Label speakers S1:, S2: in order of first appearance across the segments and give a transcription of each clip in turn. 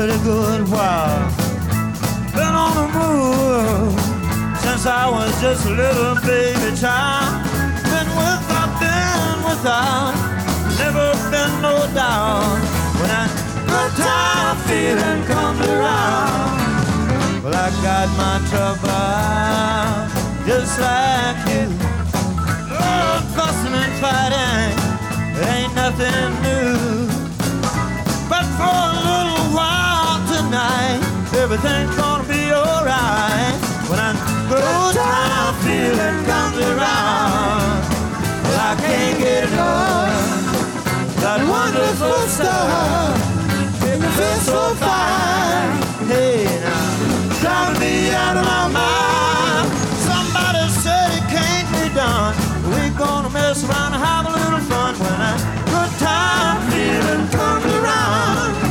S1: Pretty good while. Been on the move since I was just a little baby child. Been without, been without, never been no doubt. When that good time feeling comes around, well I got my trouble just like you. Lord, fussing and fighting, it ain't nothing new. Everything's gonna be alright. When a good time feeling comes around, well, I can't get enough. That wonderful stuff, make me feel so fine. Hey, now, driving me out of my mind. Somebody said it can't be done. We're gonna mess around and have a little fun when a good time feeling comes around.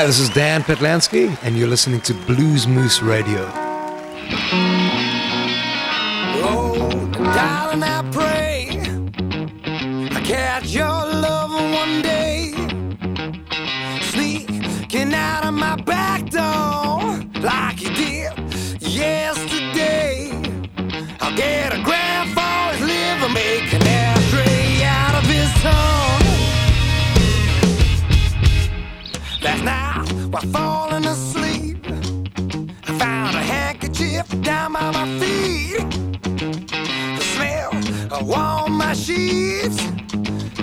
S2: Hi, this is Dan Patlansky, and you're listening to Blues Moose Radio.
S1: Oh,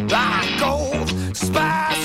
S1: like gold spice.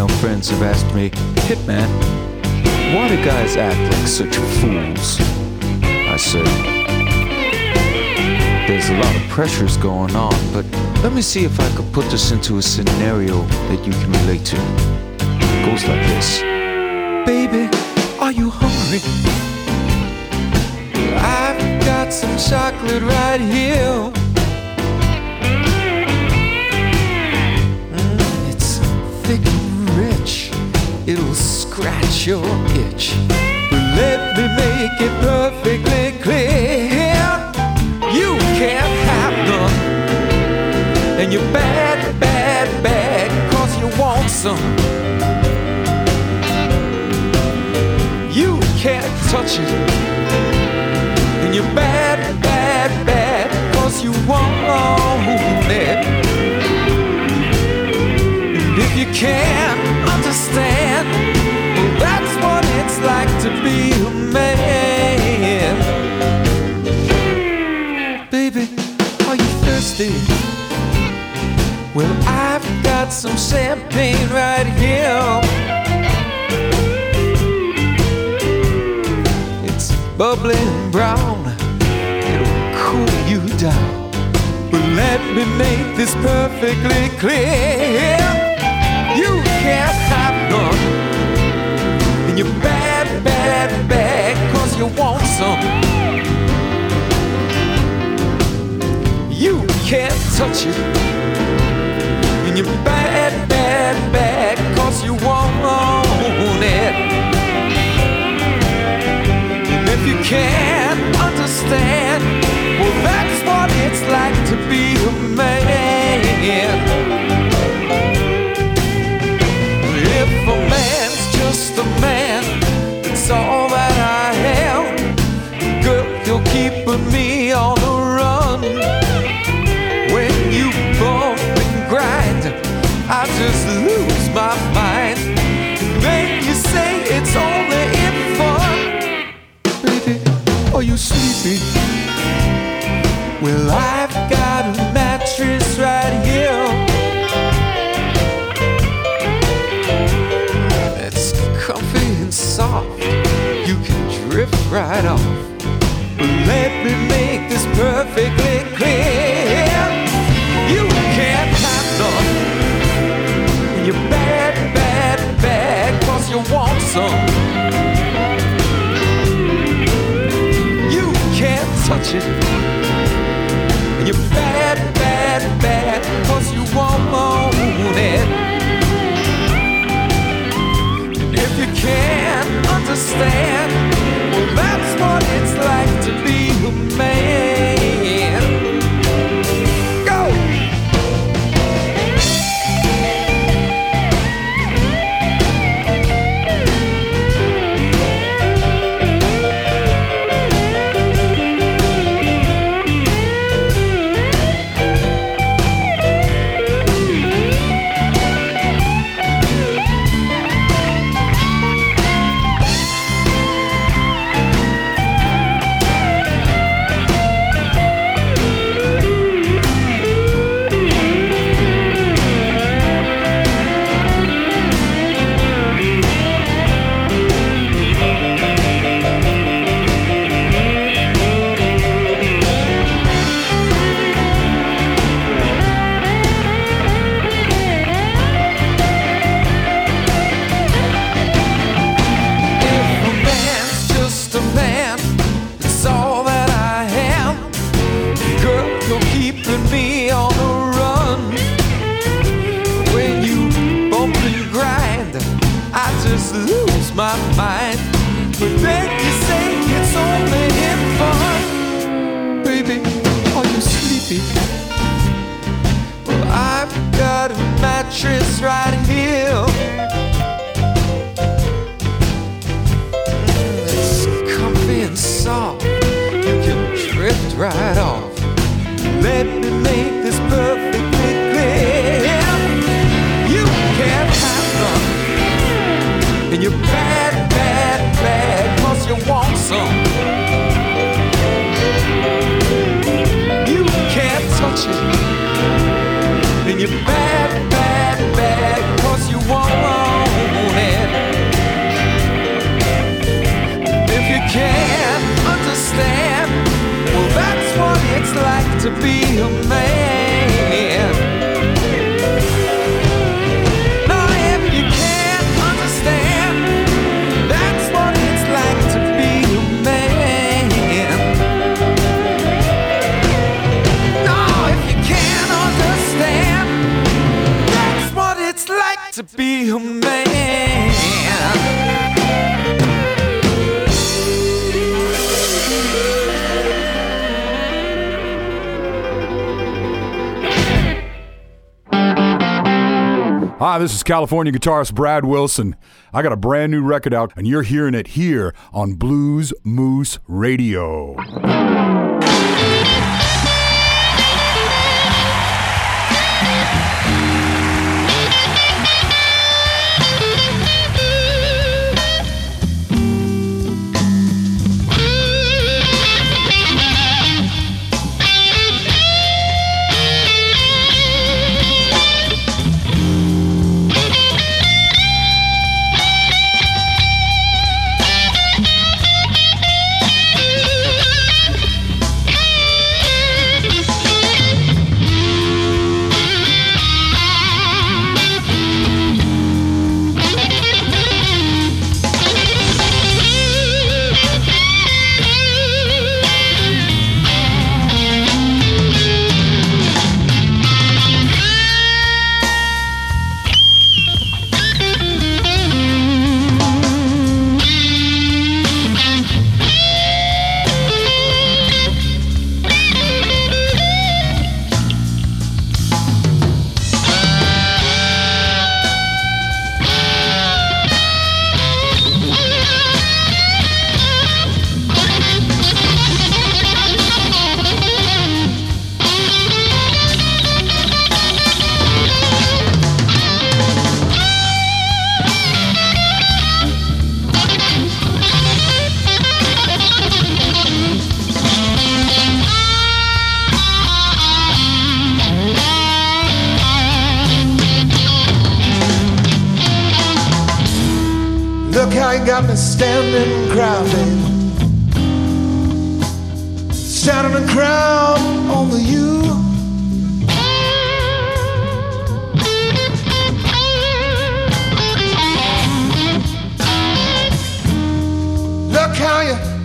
S3: Female friends have asked me, Hitman, why do guys act like such fools? I said, there's a lot of pressures going on, but let me see if I could put this into a scenario that you can relate to. It goes like this Baby, are you hungry? I've got some chocolate right here. Scratch your itch. But let me make it perfectly clear. You can't have none, and you're bad, bad, bad, cause you want some. You can't touch it, and you're bad, bad, bad, cause you want it. And if you can't some champagne right here. It's bubbling brown, it'll cool you down. But let me make this perfectly clear. You can't have none, and you're bad, bad, bad, cause you want some. You can't touch it. And you're bad, bad, cause you want it. And if you can't understand, well, that's what it's like to be a man. If a man's just a man, it's all that I am. Girl, you're keeping me on to be a
S4: Hi, this is California guitarist Brad Wilson. I got a brand new record out, and you're hearing it here on Blues Moose Radio.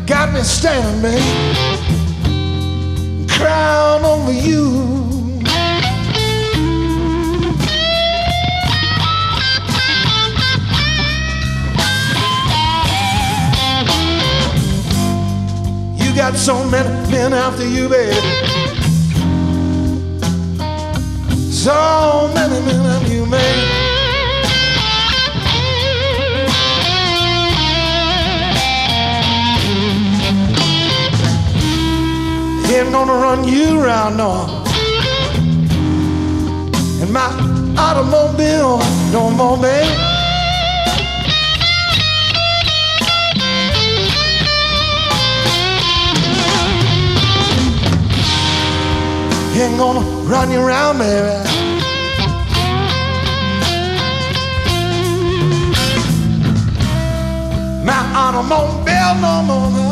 S5: Got me standing. Crown over you. You got so many men after you, baby. So many men after you, baby. Ain't gonna run you around, no. In my automobile, no more, baby. Ain't gonna run you around, baby. My automobile, no more,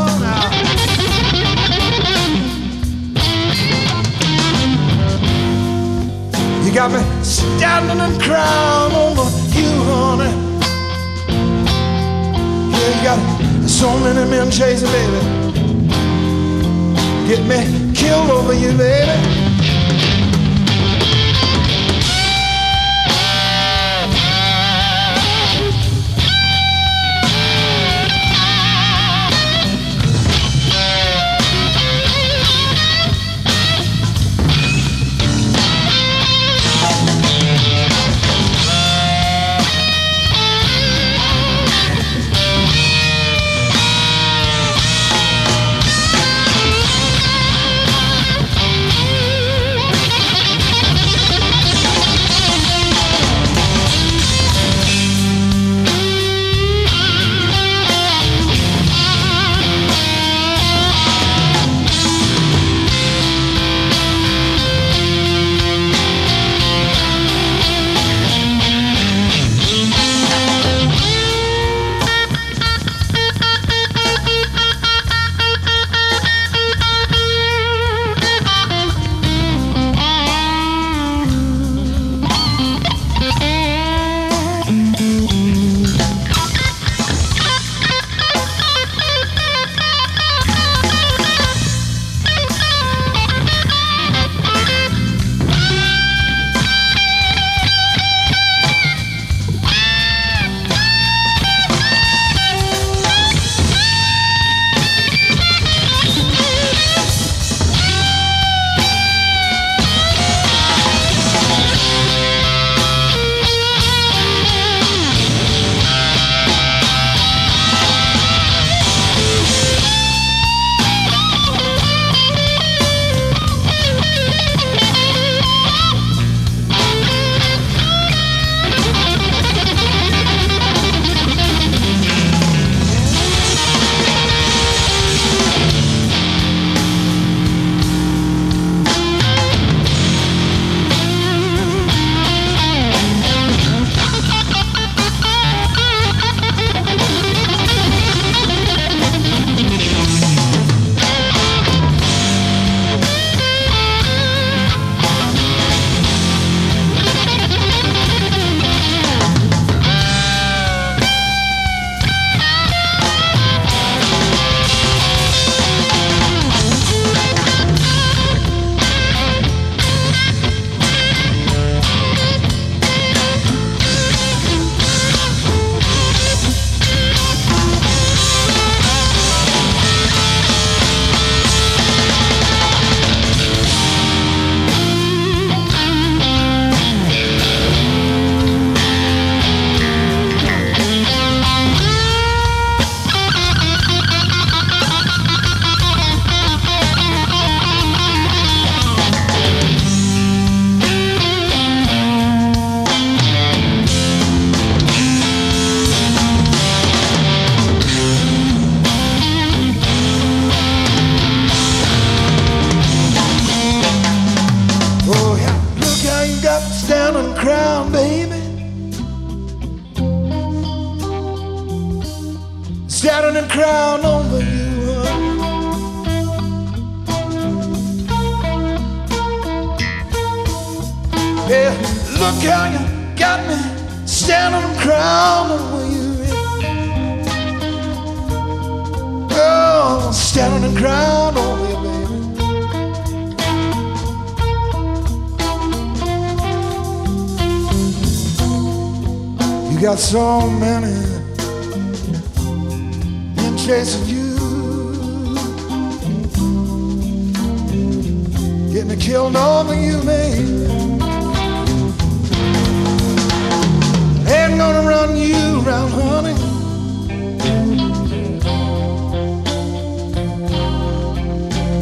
S5: You got me standing and crying over you, honey. Yeah, you got so many men chasing, baby. Get me killed over you, baby.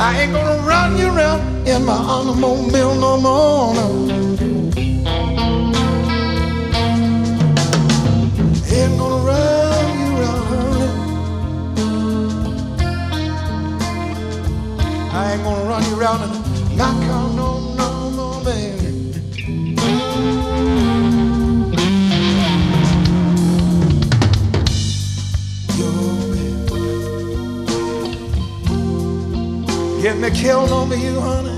S5: I ain't gonna run you around in my automobile no more. No. Ain't gonna run you around. I ain't gonna run you around in my car Get me killed over you, honey.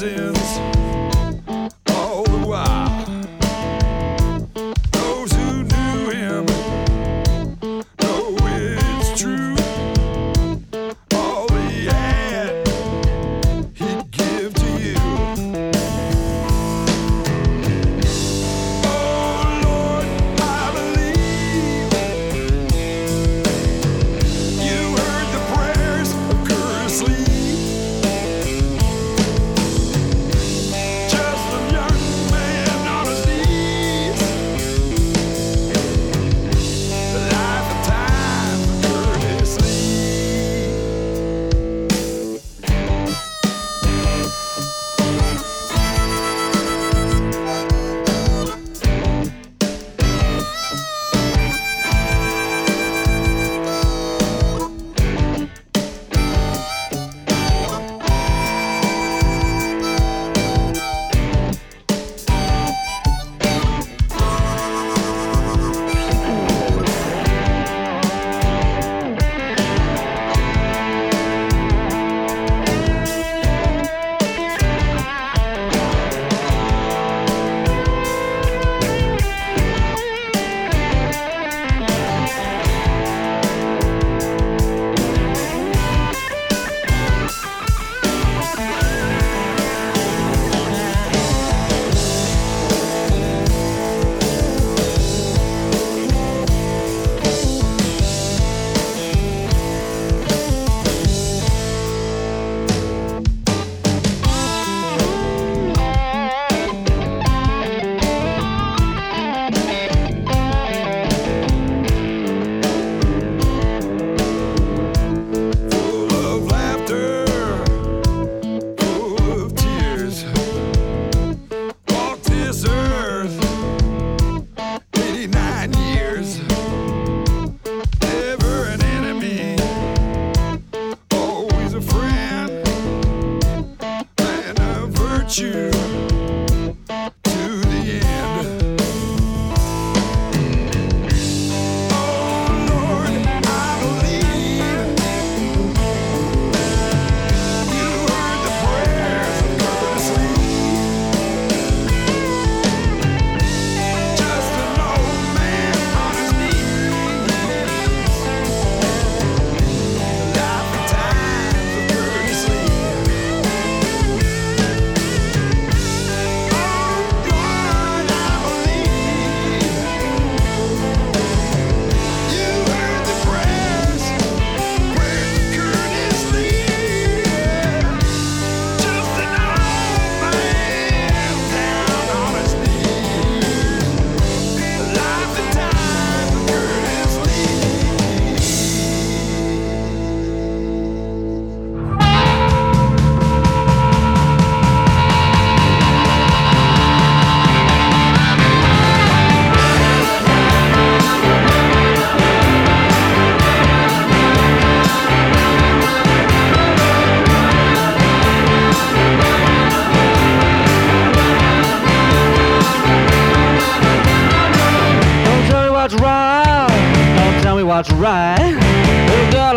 S6: dancing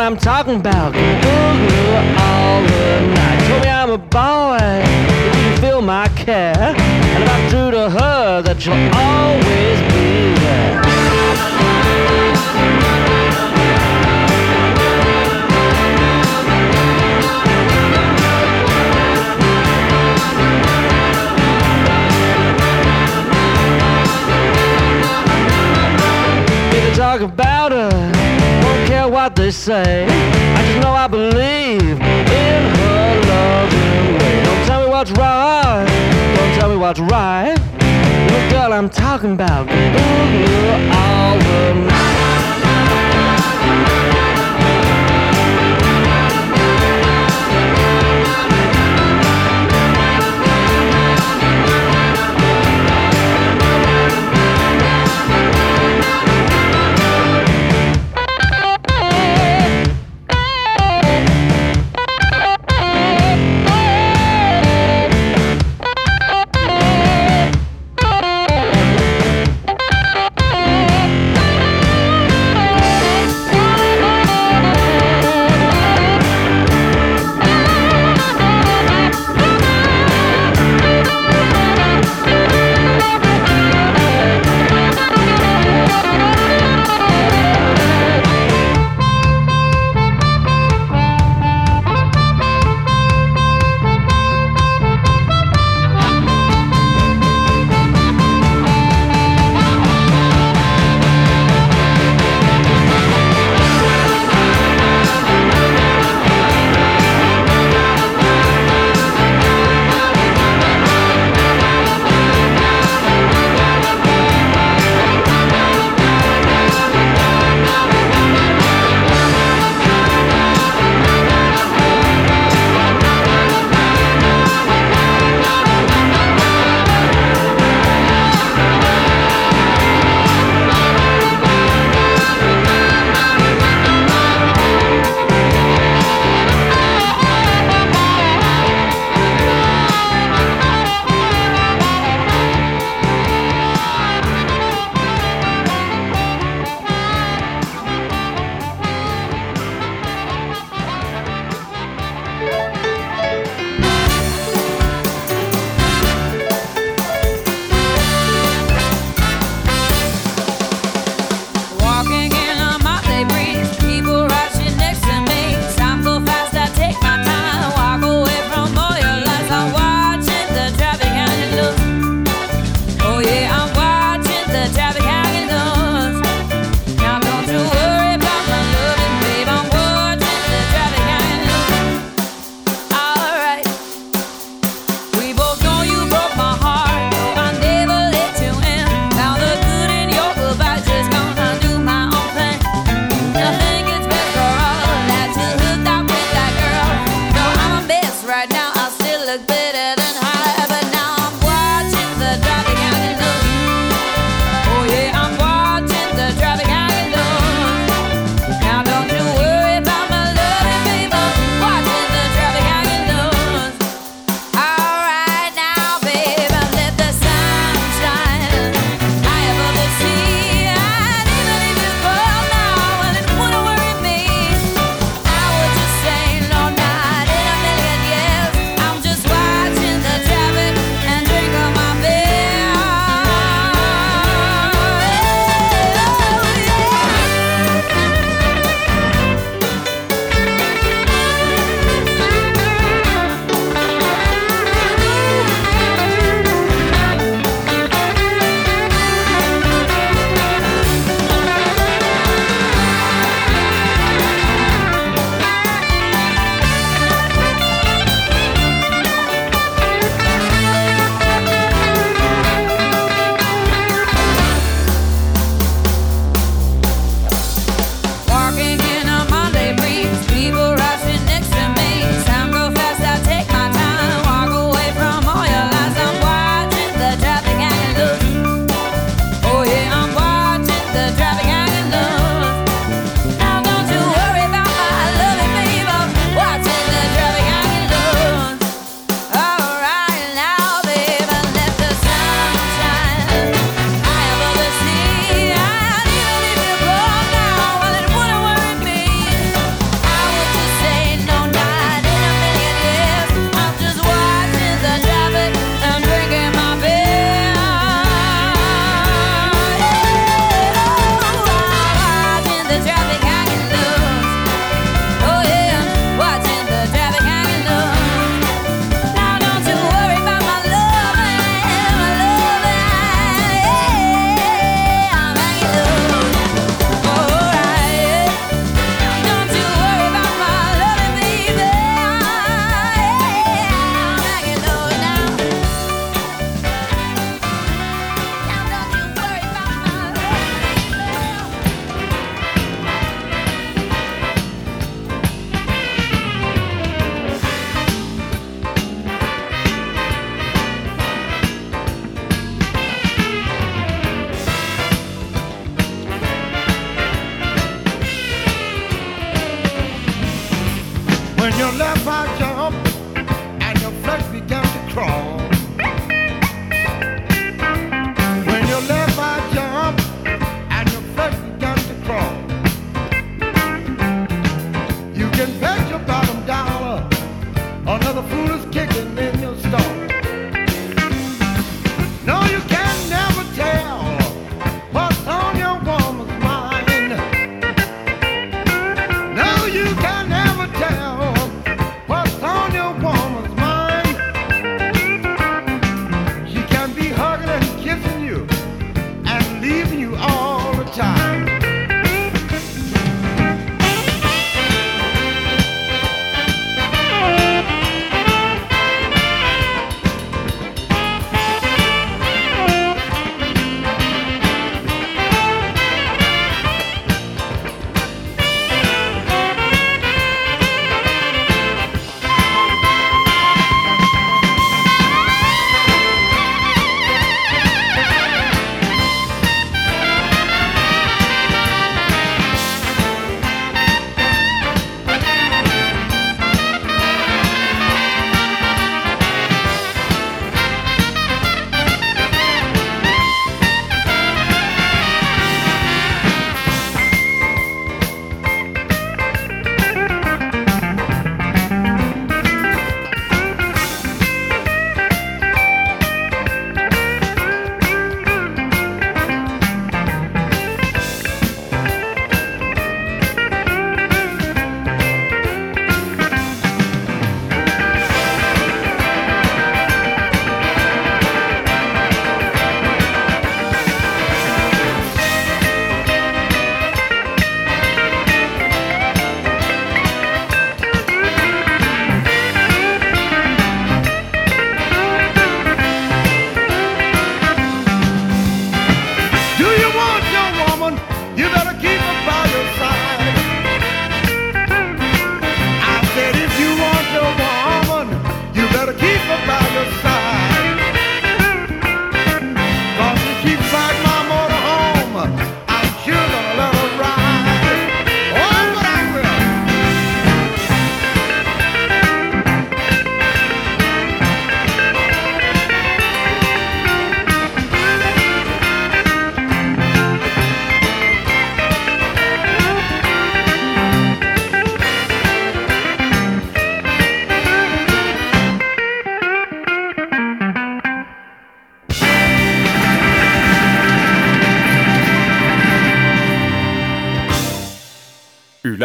S6: Girl I'm talking about all the night. Told me I'm a boy, that you feel my care. And if I'm true to her, that she'll always be there. What they say. I just know I believe in her loving way. Don't tell me what's wrong, don't tell me what's right. Little girl I'm talking about, boogaloo all the night.